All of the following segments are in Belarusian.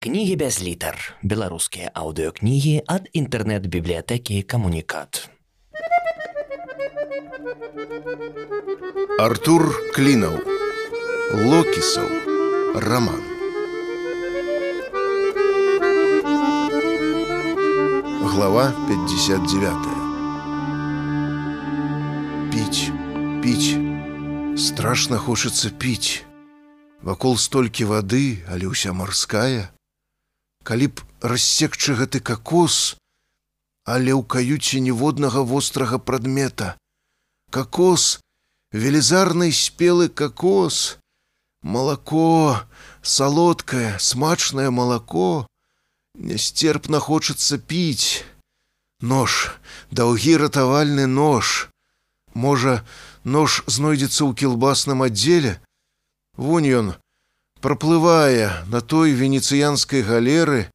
Кнігі без літар. Беларускія аўдыёкнігі ад інтэрнэт-бібліятэкі камунікат. Артур Клінаў. Локісаў. Раман. Глава 59. Піць, піць. Страшна хочацца піць. Вакол столькі вады, але ўся марская калі б рассекчы гэты кокос, але ў каюце ніводнага вострага прадмета. Кокос, велізарны спелы кокос, малако, салодкае, смачнае малако, Нястерпна хочацца піць. Нож, даўгі ратавальны нож. Можа, нож знойдзецца ў кілбасным аддзеле. Вунь ён, проплывае на той венецыянскай галеры,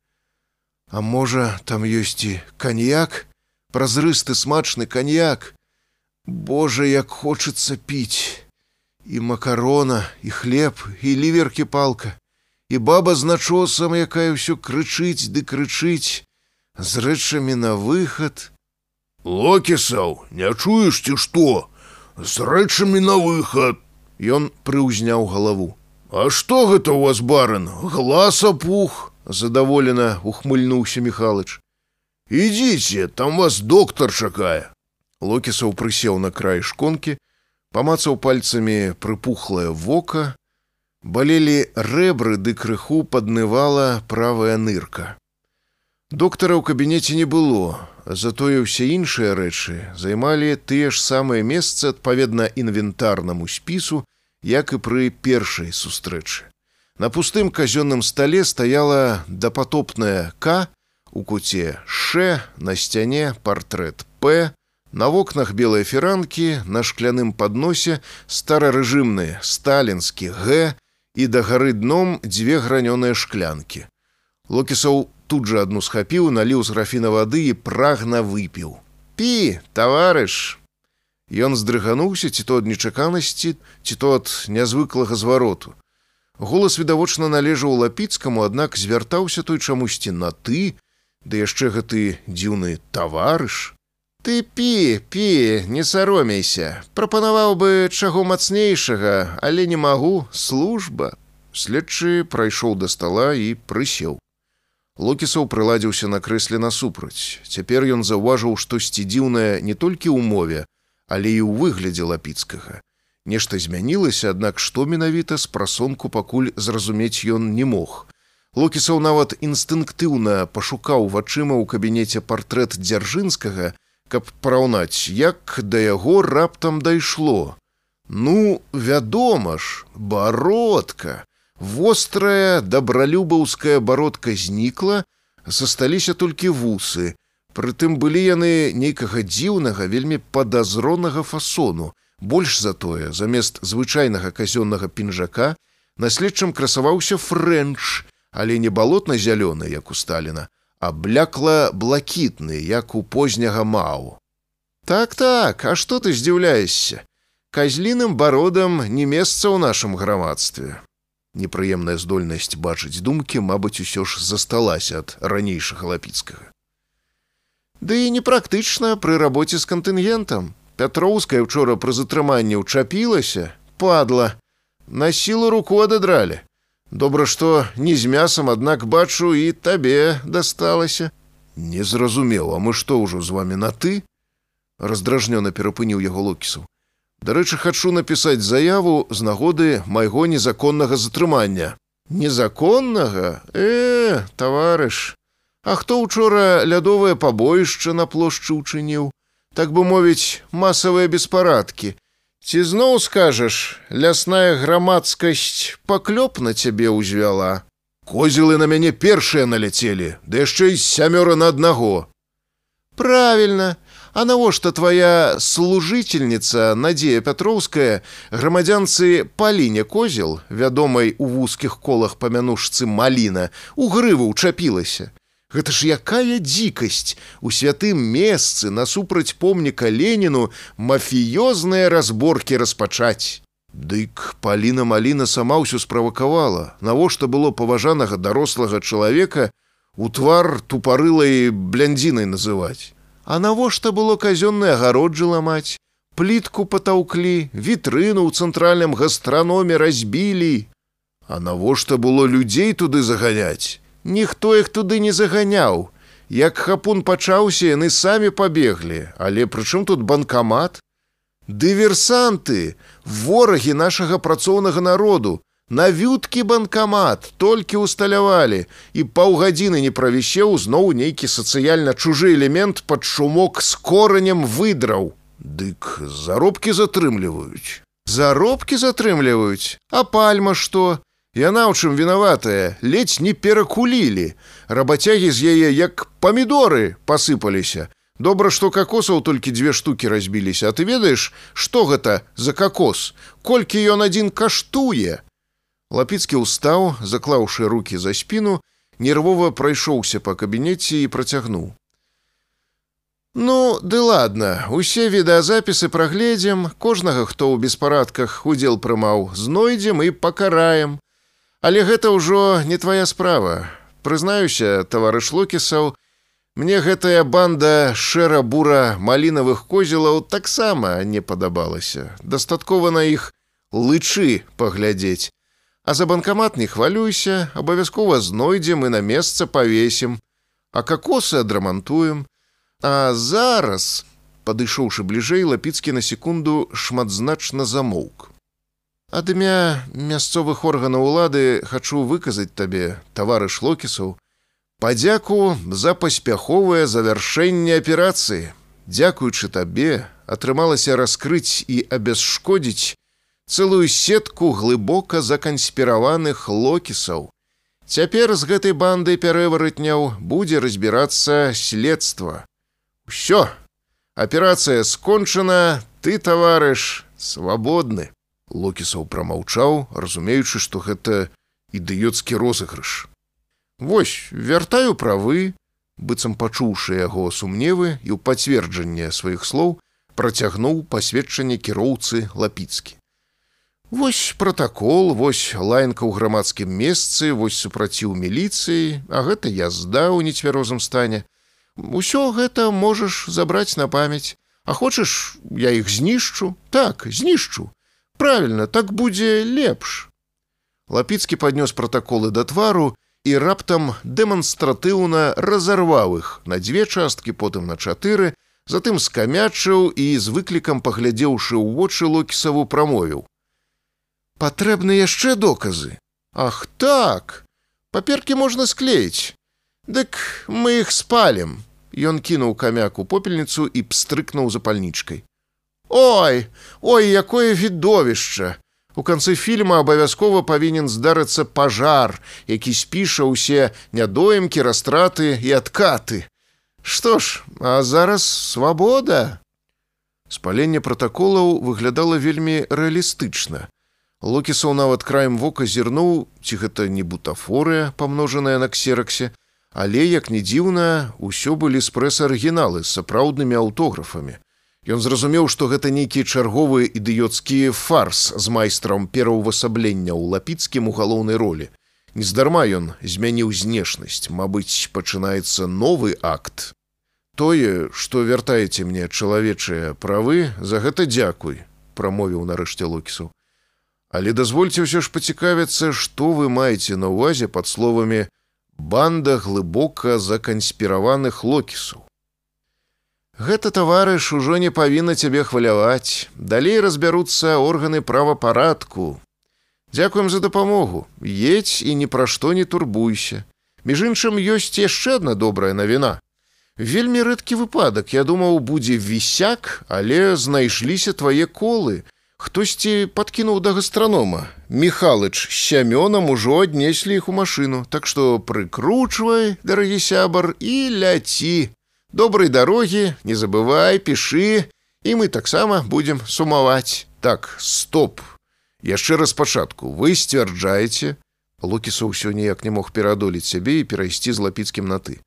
А можа, там ёсць і каньяк, празрысты смачны каньяк. Божа, як хочацца піць. І макарона, і хлеб, і ліверкі палка, і баба з начосам, якая ўсё крычыць ды крычыць, з рэчамі на выхад. Локісаў, не чуеш ці што? З рэчамі на выхад. Ён прыўзняў галаву. А што гэта ў вас барын глаз апух задаволена ухмыльнуўся Михалыч. Ідзіце там вас доктар чакае локісаў прысеў на край шконкі памацаў пальцамі прыпухлае вока балелі рэбры ды крыху паднывала правая нырка. Доктара ў кабінеце не было затое ўсе іншыя рэчы займалі тыя ж самыя месцы адпаведна інвентарнаму спісу як і пры першай сустрэчы. На пустым казённым стале стаяла дапатопная К, у куце Ш, на сцяне партрэт П, на вокнах белыя фіранкі, на шкляным падносе старарэжымны сталінскі Г і да гары дном дзве гранёныя шклянкі. Локісаў тут жа адну схапіў, наліў з графіна вады і прагна выпіў. Пі, таварыш, Ён здрыгануўся ці то ад нечаканасці, ці то ад нязвыклага звароту. Голас відавочна належаў лапіцкаму, аднак звяртаўся той чамусьці на ты, ды яшчэ гэты дзіўны таварыш. Ты пі, пі, не саромейся, прапанаваў бы чаго мацнейшага, але не магу, служба. Следчы прайшоў да стала і прысеў. Локісаў прыладзіўся на крэсле насупраць. Цяпер ён заўважыў штосьці дзіўнае не толькі ў мове, але і ў выглядзе лапіцкага. Нешта змянілася, аднак што менавіта з прасонку пакуль зразумець ён не мог. Локісаў нават інстынктыўна пашукаў вачыма ў кабінеце партрэт дзяржынскага, каб параўнаць, як да яго раптам дайшло. Ну, вядома ж, бародка, вострая дабралюбаўская бародка знікла, засталіся толькі вусы, Прытым былі яны нейкага дзіўнага, вельмі падазронага фасону. Больш за тое, замест звычайнага казённага пінжака на следчым красаваўся фрэнч, але не балотна-зялёны, як у Сталіна, а блякла блакітны, як у позняга мау. Так так, а што ты здзіўляешся? Казліным бародам не месца ў нашым грамадстве. Непрыемная здольнасць бачыць думкі, мабыць, усё ж засталася ад ранейшага лапіцкага. Ды і непрактычна пры рабоце з кантынгентам. Пятроўская учора пры затрыманні ўчапілася, падла. На сілу руку ададралі. Добра, што не з мясам, аднак бачу і табе дасталася. Не зразумеў, а мы што ўжо з вами на ты? Раздражнёна перапыніў яго локісу. Дарэчы, хачу напісаць заяву з нагоды майго незаконнага затрымання. Незаконнага? Э, таварыш, А хто учора лядовае пабоішча на плошчы ўчыніў, так бы мовіць, масавыя беспарадкі. Ці зноў скажаш, лясная грамадскасць паклёп на цябе ўзвяла. Козелы на мяне першыя наляцелі, ды яшчэ і сямёра на аднаго. Правільна, А навошта твоя служительница Надзея Пятроўская грамадзянцы Паліне козел, вядомай у вузкіх колах памянушцы Маліна, у грыву ўчапілася. Гэта ж якая дзікасць у святым месцы насупраць помніка Леніну мафіёзныя разборкі распачаць. Дык паліна маліна сама ўсё справакавала, навошта было паважанага дарослага чалавека у твар тупарылай бляндзінай называць. А навошта было казённае агароджы ламаць, плітку патаўклі, вітрыну ў цэнтральным гастраноме разбілі. А навошта было людзей туды заганяць? Ніхто іх туды не заганяў. Як хапун пачаўся, яны самі пабеглі, але прычым тут банкамат? Дыверсанты, ворагі нашага працоўнага народу, навюткі банкамат толькі усталявалі і паўгадзіны не правісеў зноў нейкі сацыяльна чужы элемент пад шумок з коранем выдраў. Дык заробкі затрымліваюць. Заробкі затрымліваюць, а пальма што? Яна ў чым вінаватая, ледзь не перакулілі. Рабацягі з яе як памідоры пасыпаліся. Добра, што какосаў толькі дзве штукі разбіліся, А ты ведаеш, што гэта за какос, колькі ён адзін каштуе. Лапіцкі ўстаў, заклаўшы руки за спіну, нервова прайшоўся па кабінеце і працягнуў. Ну, ды ладно, усе відэазапісы прагледзем, кожнага, хто ў беспарадках удзел прымаў, знойдзем і пакараем. Але гэта ўжо не твая справа. Прызнаюся, таварыш Локісаў, мне гэтая банда шэра-бура малінавых козелаў таксама не падабалася. Дастаткова на іх лычы паглядзець. А за банкамат не хвалюйся, абавязкова знойдзем і на месца павесім, а какосы адрамантуем. А зараз, падышоўшы бліжэй, лапіцкі на секунду шматзначна замоўк. Ад імя мясцовых органаў улады хачу выказаць табе, таварыш локісаў, падзяку за паспяховае завяршэнне аперацыі. Дзякуючы табе атрымалася раскрыць і абясшкодзіць цэлую сетку глыбока заканспіраваных локісаў. Цяпер з гэтай бандай пярэваратняў будзе разбірацца следства. Усё, аперацыя скончана, ты, таварыш, свабодны. Локісаў прамаўчаў, разумеючы, што гэта ідыёцкі розыгрыш. Вось вяртаю правы, быццам пачуўшы яго сумневы і ў пацверджанне сваіх слоў працягнуў пасведчанне кіроўцы лапіцкі. Вось протакол, вось лайнка ў грамадскім месцы, вось супраціў міліцыі, а гэта язда ў нецвярозым стане. Усё гэта можаш забраць на памяць, А хочаш, я іх знішчу, так, знішчу, правильно так будзе лепш лапіцкі паднёс пратаколы да твару і раптам дэманстратыўна разарваў іх на дзве часткі потым на чатыры затым скамячыў і з выклікам паглядзеўшы ў вочы локісаву прамовіў патрэбны яшчэ доказы? Ах так! Паперкі можна склеіць дык мы іх спалім Ён кінуў камяку попельніцу і пстрыкнуў запальнічкай Ой, ой, якое відовішча! У канцы фільма абавязкова павінен здарыцца пажар, які спіша ўсе нядоемкі, растраты і адкаты. Што ж, а зараз свабода. Спаленне пратаколаў выглядала вельмі рэалістычна. Локісаў нават краем вока зірнуў, ці гэта не бутафорыя, памножаная на ксераксе, але, як не дзіўна, усё былі спрэс-арыгіналы з сапраўднымі аўтографамі. Ён зразумеў, што гэта нейкі чарговы ідыёцкі фарс з майстрам пераўвасаблення ў лапіцкім у галоўнай ролі. Нездарма ён змяніў знешнасць, Мабыць, пачынаецца новы акт. Тое, што вяртаеце мне чалавечыя правы, за гэта дзякуй, прамовіў нарэшце локісу. Але дазвольце ўсё ж пацікавіцца, што вы маеце на ўвазе пад словамі банда глыбока заканспіраваных локісаў. Гэта таварыш ужо не павінна цябе хваляваць. Далей разбяруцца органы правапарадку. Дзякуем за дапамогу. Едзь і ні пра што не турбуйся. Між іншым ёсць яшчэ адна добрая навіна. Вельмі рэдкі выпадак, я думаў, будзе вісяк, але знайшліся твае колы. Хтосьці падкінуў да гастранома. Михалыч з сямёнам ужо аднеслі іх у машыну, Так што прыкручвай, дарагі сябар і ляці добрай дарогі не забывай пішы і мы таксама будзем сумаваць так стоп. Яшчэ раз пачатку. Вы сцвярджаеце. Лукіса ўсё ніяк не мог пераадолець сябе і перайсці з лапіцкім на ты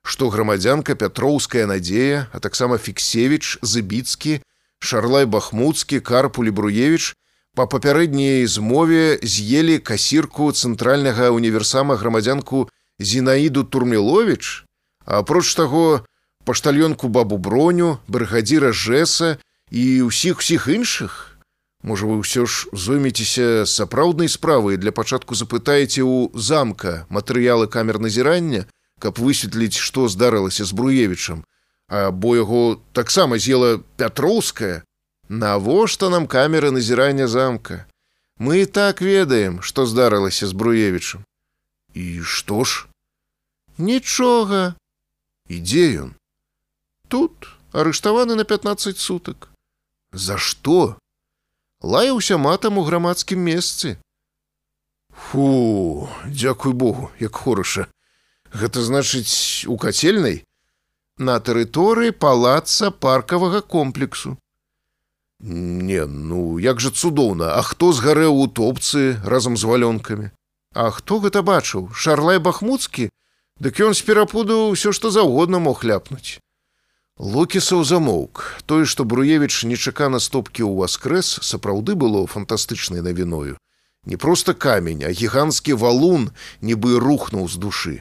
што грамадзянка пятроўская надзея а таксама фіксевіч забіцкі шарлай бахмуцкі карпулі бруевич па папярэдняй змове з'елі касірку цэнтральнага універсама грамадзянку зінаіду турмілович апроч таго паштальёнку бабу броню брыгадзіра жэса і ўсіх усіх іншых? Можа вы ўсё ж зоймецеся сапраўднай справай для пачатку запытаеце ў замка матэрыялы камер назірання каб высветліць што здарылася з бруевічам. Або яго таксама з'ела пятроўская? Навошта нам камеры назірання замка? Мы і так ведаем што здарылася з бруевічам. І што ж? Нічога. Ідзе ён тут арыштаваны на 15 сутак. За што? Лаяўся матам у грамадскім месцы. Фу дзякуй богу як хораша. Гэта значыць у кацельнай? На тэрыторыі палаца паркавага комплексу. Не ну як жа цудоўна а хто згарэў у топцы разам з валёнкамі? А хто гэта бачыў? Шарлай бахмуцкі? Дык ён з перапуду ўсё што заўгодна мог ляпнуць локісаў замоўк. Тое што бруевіч нечакана стопкі ў воскрэс сапраўды было фантастычнай навіною. Не проста камень а гіганцкі валун нібы рухнуў з душы.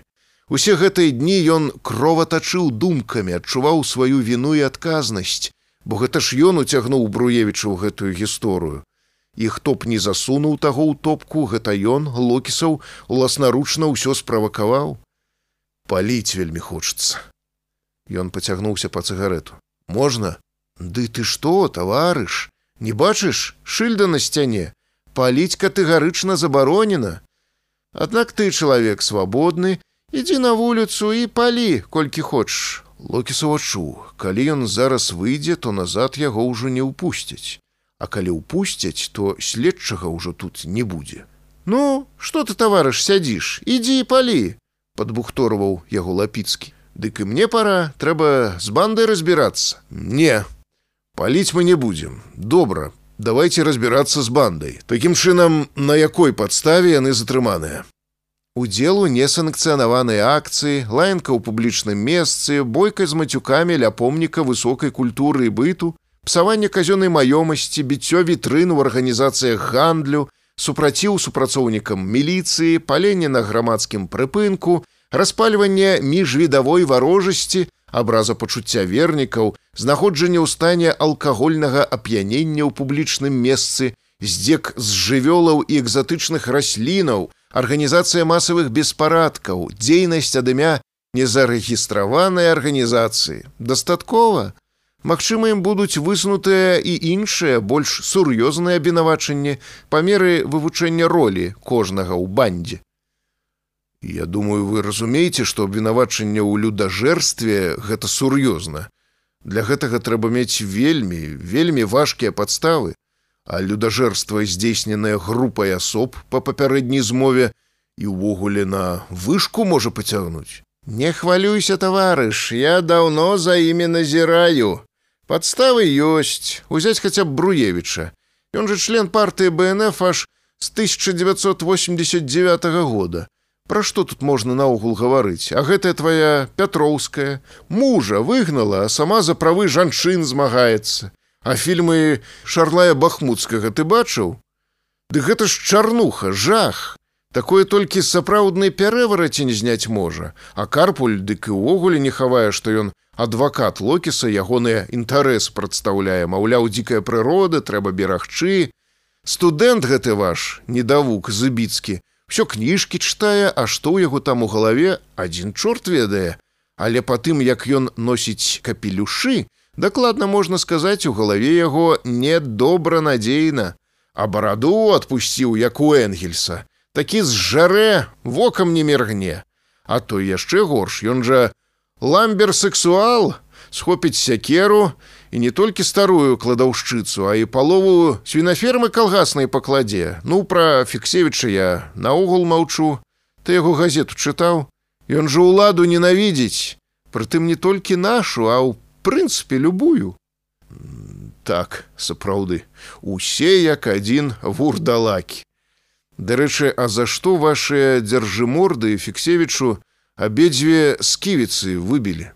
Усе гэтыя дні ён кроватачыў думкамі адчуваў сваю віну і адказнасць бо гэта ж ён уцягнуў бруевіча ў гэтую гісторыю. І хто б не засунуў таго ў топку гэта ён локісаў уласнаручна ўсё справакаваў. Паліць вельмі хочацца Ён пацягнуўся па цыгарету. Можна? Ды ты што, таварыш, Не бачыш шыльда на сцяне, паліць катэгарычна забаронена. Аднак ты чалавек свабодны, ідзі на вуліцу і палі, колькі хочаш. Локісаў адчуў, калі ён зараз выйдзе, то назад яго ўжо не ўпусцяць. А калі ўпусцяць, то следчага ўжо тут не будзе. Ну, што ты таварыш сядзіш, ідзі і палі, падбухторваў яго лапіцкі. Дык і мне пора трэба з бандай разбірацца не паліць мы не будзем добра давайте разбірацца з бандай такім чынам на якой падставе яны затрыманыя? Удзелу несанкцыянаваныя акцыі лаянка ў публічным месцы бойка з мацюкамі ля помніка высокай культуры і быту псаванне казённай маёмасці біццё вітрын у арганізацыях гандлю супраціў супрацоўнікам міліцыі паленне на грамадскім прыпынку распальванне міжвідавой варожасці, абраза пачуцця вернікаў, знаходжанне ў стане алкагольнага ап'янення ў публічным месцы, здзек з жывёлаў і экзатычных раслінаў, арганізацыя масавых беспарадкаў, дзейнасць ад імя незарэгістраванай арганізацыі. Дастаткова. Магчыма, ім будуць высунутыя і іншыя больш сур'ёзныя абвінавачанні па меры вывучэння ролі кожнага ў бандзе. Я думаю, вы разумееце, што абвінавачанне ў людажэрстве гэта сур'ёзна. Для гэтага трэба мець вельмі, вельмі важкія падставы, а людажэрства здзейсненае групай асоб па папярэдняй змове і ўвогуле на вышку можа пацягнуць. Не хвалюйся, таварыш, я даўно за імі назіраю. Падставы ёсць, узяць хаця б Бруевіча. Ён жа член партыі БНФ аж з 1989 года. Пра што тут можна наогул гаварыць, А гэтая твая пятроўская мужа выгнала, а сама за правы жанчын змагаецца. А фільмы шарлая бахмуцкага ты бачыў? Ды гэта ж чарнуха, жах. Такое толькі сапраўднай пярэварацень зняць можа, А карпуль дык і ўвогуле не хавае, што ён адвакат локіса ягоныя інтарэс прадстаўляе, маўляў, дзікая прырода, трэба берагчы. Студэнт гэты ваш, недавук зыбіцкі, все кніжкі чытае, а што ў яго там у галаве адзін чорт ведае. Але па тым, як ён носіць капелюшы, дакладна можна сказаць, у галаве яго недобра надзейна. А бараду адпусціў як у Энгельса. Такі з жарэ вокам не мергне. А то яшчэ горш, ён жа ламбер-сексуал, схопіць сякеру, і не толькі старую кладаўшчыцу, а і палову свінафермы калгаснай пакладзе. Ну пра фіксевіча я наогул маўчу. Ты яго газету чытаў. Ён жа ўладу ненавідзець, прытым не толькі нашу, а ў прынцыпе любую. Так, сапраўды, усе як адзін вурдалакі. Дарэчы, а за што вашыя дзяржыморды фіксевічу абедзве сківіцы выбілі?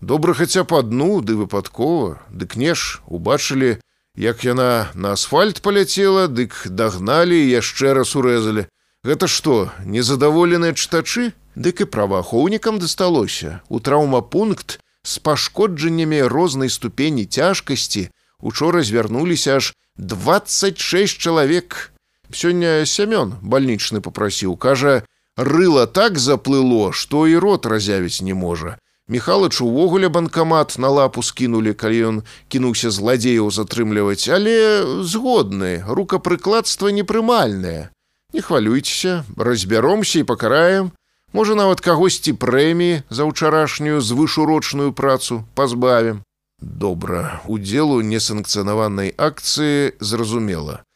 Добра хаця б адну ды выпадкова, дык не ж убачылі Як яна на асфальт паляцела, дык дагналі і яшчэ раз урэзалі. Гэта што, незадаволеныя чытачы? Дык і праваахоўнікам дасталося. У траўмапункт з пашкоджаннямі рознай ступені цяжкасці учора звярнуліся аж 26 чалавек. Сёння сямён бальнічны попрасіў, кажа, рыла так заплыло, што і рот разявіць не можа. Михалыч увогуле банкамат на лапу скінулі, калі ён кінуўся зладзеяў затрымліваць, але згодны, рукапрыкладства непрымальнае. Не хвалюйцеся, разбяромся і пакараем. Можа, нават кагосьці прэміі за ўчарашнюю звышурочную працу пазбавім. Добра, удзелу несанкцыянаванай акцыі зразумела.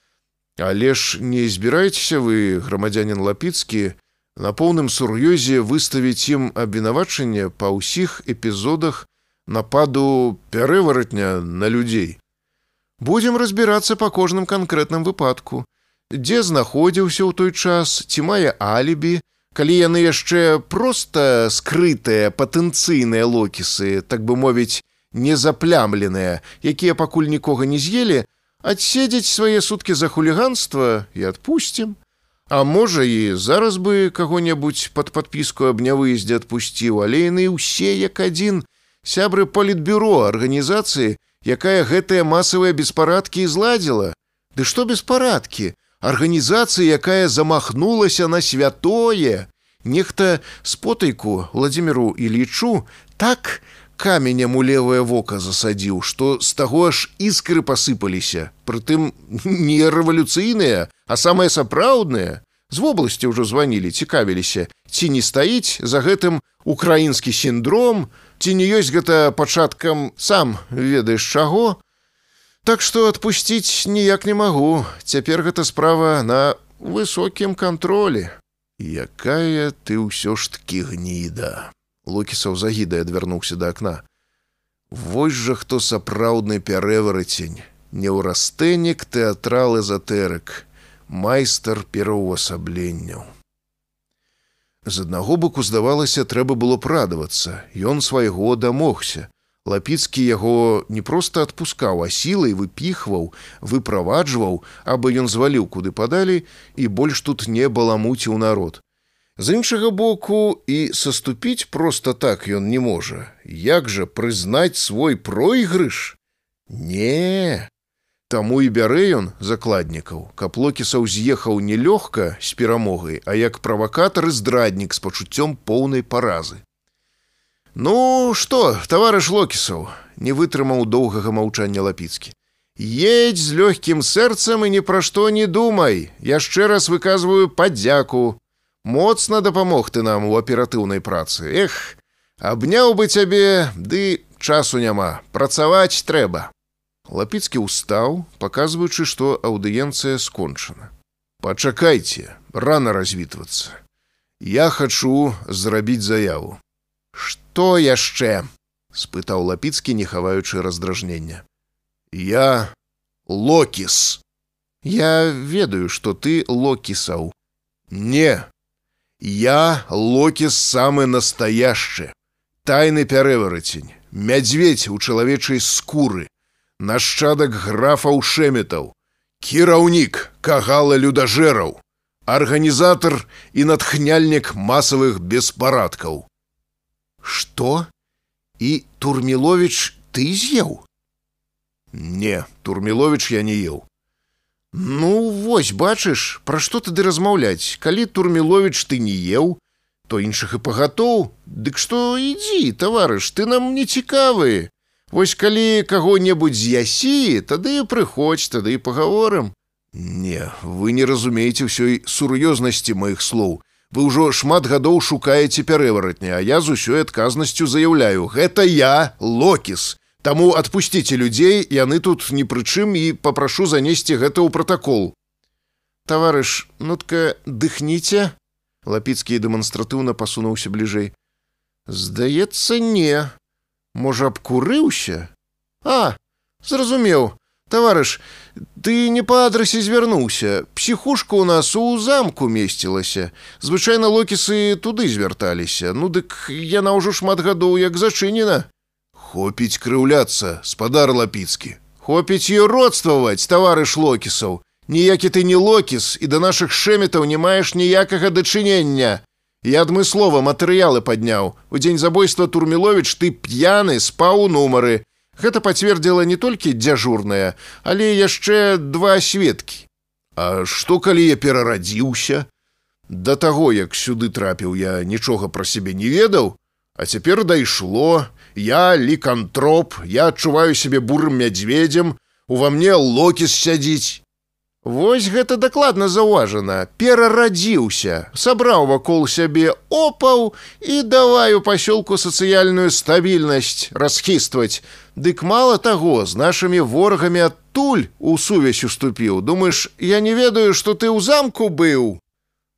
Але ж не збіраецеся вы, грамадзянин Лапіцкі, на поўным сур'ёзе выставіць ім абвінавачанне па ўсіх эпізодах нападу пярэваратня на людзей. Будзем разбірацца па кожным канкрэтным выпадку, дзе знаходзіўся ў той час, ці мае алібі, калі яны яшчэ проста скрытыя патэнцыйныя локісы, так бы мовіць, незаплямленыя, якія пакуль нікога не з'елі, адседзець свае суткі за хуліганства і адпусцім. А можа і зараз бы каго-небудзь пад падпіску аб нявыездзе адпусціў, але яны ўсе як адзін сябры палітбюро арганізацыі, якая гэтыя масавыя беспарадкі зладзіла. Ды што беспарадкі? Арганізацыя, якая замахнулася на святое. Нехта спотайку Владзіміру і лічу так каменем у левае вока засадзіў, што з таго аж іскры пасыпаліся, прытым не рэвалюцыйныя, А самае сапраўднае, з вобласці ўжо званілі, цікавіліся, ці не стаіць за гэтым украінскі сіндром, ці не ёсць гэта пачаткам сам ведаеш чаго. Так што адпусціць ніяк не магу. Цяпер гэта справа на высокім кантролі. Якая ты ўсё ж такі гніда. Лукісаў загідай адвярнуўся да акна. Вось жа хто сапраўдны пярэварацень, неўрастэнік тэатрал эзотэрык майстар пераўвасабленняў. З аднаго боку здавалася, трэба было прадавацца, Ён свайго дамогся. Лапіцкі яго не проста адпускаў, а сілай выпіхваў, выправаджваў, абы ён зваліў куды падалі і больш тут не баламуціў народ. З іншага боку і саступіць проста так ён не можа. Як жа прызнаць свой пройгрыш? Не, Таму і бярэ ён закладнікаў, каб локісаў з'ехаў не лёгка з перамогай, а як правакатар і здраднік з пачуццём поўнай паразы. Ну што, таварыш локісаў, не вытрымаў доўгага маўчання лапіцкі. Едь з лёгкім сэрцам і ні пра што не думай. Яшчэ раз выказваю падзяку. Моцна дапамог ты нам у аператыўнай працы. Эх, абняў бы цябе, ды часу няма, працаваць трэба. Лапіцкі ўстаў, паказваючы, што аўдыенцыя скончана. Пачакайце, рана развітвацца. Я хачу зрабіць заяву. Што яшчэ? спытаў лапіцкі, не хаваючы раздражнення. Я локіс. Я ведаю, што ты локісаў. Не. Я локіс самы настаяшчы. Тайны пярэварацень, мядзведь у чалавечай скуры нашчадак графаў шэметаў, кіраўнік кагала людажэраў, арганізатар і натхняльнік масавых беспарадкаў. Што? І Турмілович ты з'еў? Не, Турмілович я не еў. Ну, вось бачыш, пра што тады размаўляць, калі Турмілович ты не еў, то іншых і пагатоў, Дык што ідзі, таварыш, ты нам не цікавы. Вось калі каго-небудзь з'ясі, тады і прыходзь, тады і пагаворым. Не, вы не разумееце ўсёй сур'ёзнасці маіх слоў. Вы ўжо шмат гадоў шукаеце пярэваратня, а я з усёй адказнасцю заяўляю: гэта я локіс. Таму адпусціце людзей, яны тут ні пры чым і папрашу занесці гэта ў пратакол. Таварыш, нутка дыхніце. Лапіцкі дэманстратыўна пасунуўся бліжэй. Здаецца, не, Можа, абкурыўся? А, зразумеў, таварыш, ты не па адрасе звярнуўся. Псіхушка ў нас у замку месцілася. Звычайна локісы туды звярталіся. Ну дык яна ўжо шмат гадоў як зачынена. Хопіць крыўляцца, спадар лапіцкі. Хопіць юродстваваць, таварыш локісаў. Ніякі ты не локіс і да нашых шэметаў не маеш ніякага дачынення. Я адмыслова матэрыялы падняў. У дзень забойства Турміловіч ты п'яны спаў нумары. Гэта пацвердзіла не толькі дзяжурная, але яшчэ два сведкі. А што калі я перарадзіўся? Да таго, як сюды трапіў, я нічога пра сябе не ведаў, А цяпер дайшло, я лікантроп, я адчуваю сябе бурым мядзведзем, ува мне локіс сядзіць. Вось гэта дакладна заўважана, перарадзіўся, сабраў вакол сябе опаў і давай у пасёлку сацыяльную стабільнасць расхістваць. Дык мала таго, з нашымі ворагамі адтуль у сувязь уступіў. Думаеш, я не ведаю, што ты ў замку быў.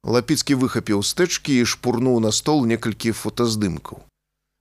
Лапіцкі выхапіў стэчкі і шпурнуў на стол некалькі фотаздымкаў.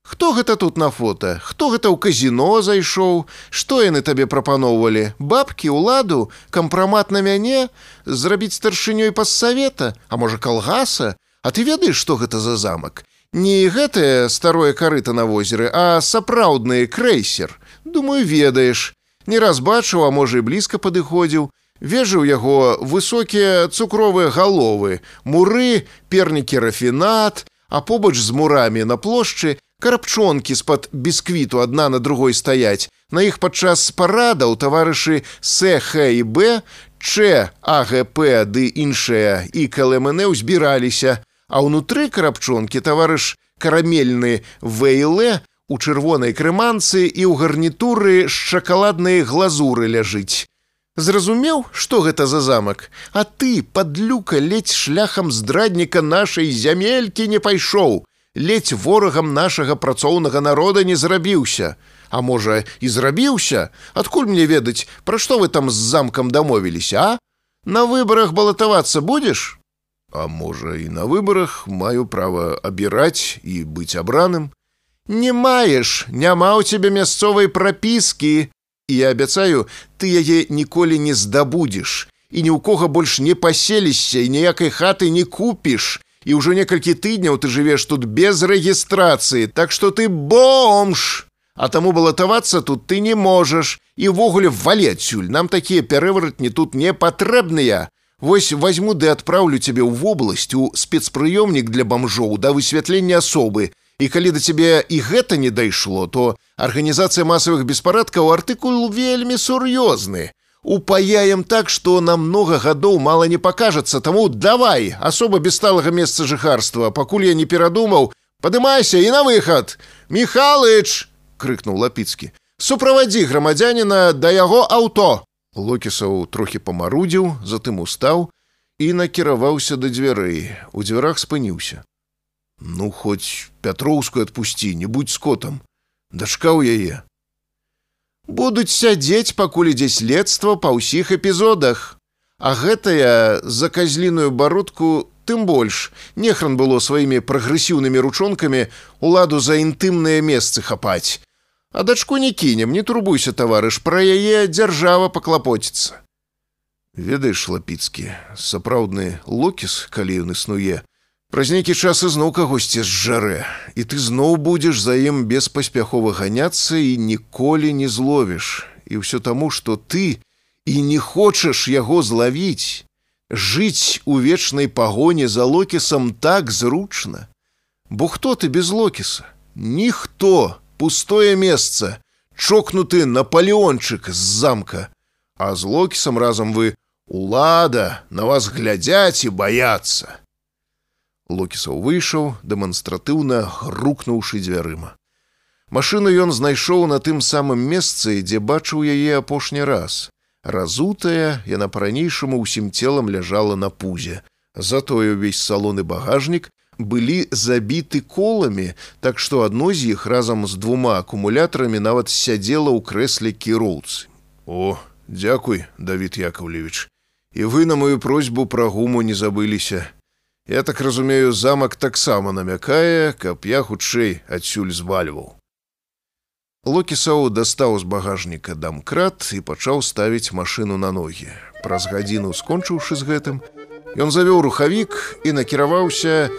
Хто гэта тут на фото? Хто гэта ў казіно зайшоў? Што яны табе прапаноўвалі? Бабкі, уладу, кампрамат на мяне, зрабіць старшынёй пассавета, а можа калгаса? А ты ведаеш, што гэта за замак? Не гэтае старое карыта на возеры, а сапраўдны крэйсер. Думаю, ведаеш. Не раз бачыў, а можа і блізка падыходзіў. Вежыў яго высокія цукровыя галовы, муры, пернікі рафінат, а побач з мурамі на плошчы карапчонкі з-пад бісквіту адна на другой стаяць. На іх падчас парадаў таварышы СХ і Б, Ч, АГП ды іншыя і КЛМН узбіраліся, а ўнутры карапчонкі таварыш карамельны ВЛ у чырвонай крыманцы і ў гарнітуры з шакаладнай глазуры ляжыць. Зразумеў, што гэта за замак, А ты, падлюка, ледзь шляхам здрадніка нашай зямелькі не пайшоў. Ледзь ворагам нашага працоўнага народа не зрабіўся. А можа, і зрабіўся, адкуль мне ведаць, пра што вы там з замкам дамовіліся, а? На выбарах балатавацца будзеш? А можа, і на выбарах маю права абіраць і быць абраным. Не маеш, няма ў цябе мясцовай прапіскі, І я абяцаю, ты яе ніколі не здабудзеш. І ні ў кога больш не паселішся і ніякай хаты не купіш. І ўжо некалькі тыдняў ты жывеш тут без рэгістрацыі, Так што ты бомж. А таму балатавацца тут ты не можаш. І ўвогуле валі адсюль, нам такія пярэваратні тут не патрэбныя. Вось возьму ды адпраўлю цябе ў вобласць у спецпрыёмнік для бамжоў да высвятлення асобы. І калі да цябе і гэта не дайшло, то арганізацыя масавых беспарадкаў артыкул вельмі сур'ёзны. Упаяем так, што на многа гадоў мала не пакажацца, таму давай, асоба без сталага месца жыхарства, пакуль я не перадумаў, падымайся і на выхад. Михалыч! крыкнуў лапіцкі. Суправадзі грамадзяніна да яго аўто. Локісаў трохі памарудзіў, затым устаў і накіраваўся да дзвярэй. У дзвярах спыніўся. Ну, хоць пятроўскую адпусці, не будь скотам, дачка ў яе. Будуць сядзець, пакуль ідзе следства па ўсіх эпізодах. А гэтая за казліную бародку тым больш нехран было сваімі прагрэсіўнымі ручонкамі уладу за інтымныя месцы хапаць. А дачку не кінем, не турбуйся, таварыш, пра яе дзяржава паклапоціцца. Ведаеш, лапіцкі, сапраўдны локіс, калі ён існуе, Праз нейкі час ізноў кагосьці зжарэ, і ты зноў будзеш за ім беспаспяхова ганяцца і ніколі не зловіш. І ўсё таму, што ты і не хочаш яго злавіць. Жыць у вечнай пагоне за локісам так зручна. Бо хто ты без локіса? Ніхто, пустое месца, чокнуты наполеончык з замка. А з локісам разам вы улада на вас глядзяць і баяцца. Локісаў выйшаў, дэманстратыўна грукнуўшы дзвярыма. Машыну ён знайшоў на тым самым месцы, дзе бачыў яе апошні раз. Разутая, яна па-ранейшаму ўсім целам ляжала на пузе. Затое ўвесь салон і багажнік былі забіты коламі, так што адно з іх разам з двума акумулятарамі нават сядзела ў крэсле кіроўцы. О, дзякуй, Давід Яковлевич. І вы на маю просьбу пра гуму не забыліся. Я так разумею, замак таксама намякае, каб я хутчэй адсюль звальваў. Локісаў дастаў з багажніка дамкрат і пачаў ставіць машыну на ногі. Праз гадзіну скончыўшы з гэтым, ён завёў рухавік і накіраваўся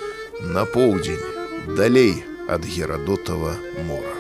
на поўдзень, далей ад герадотава мора.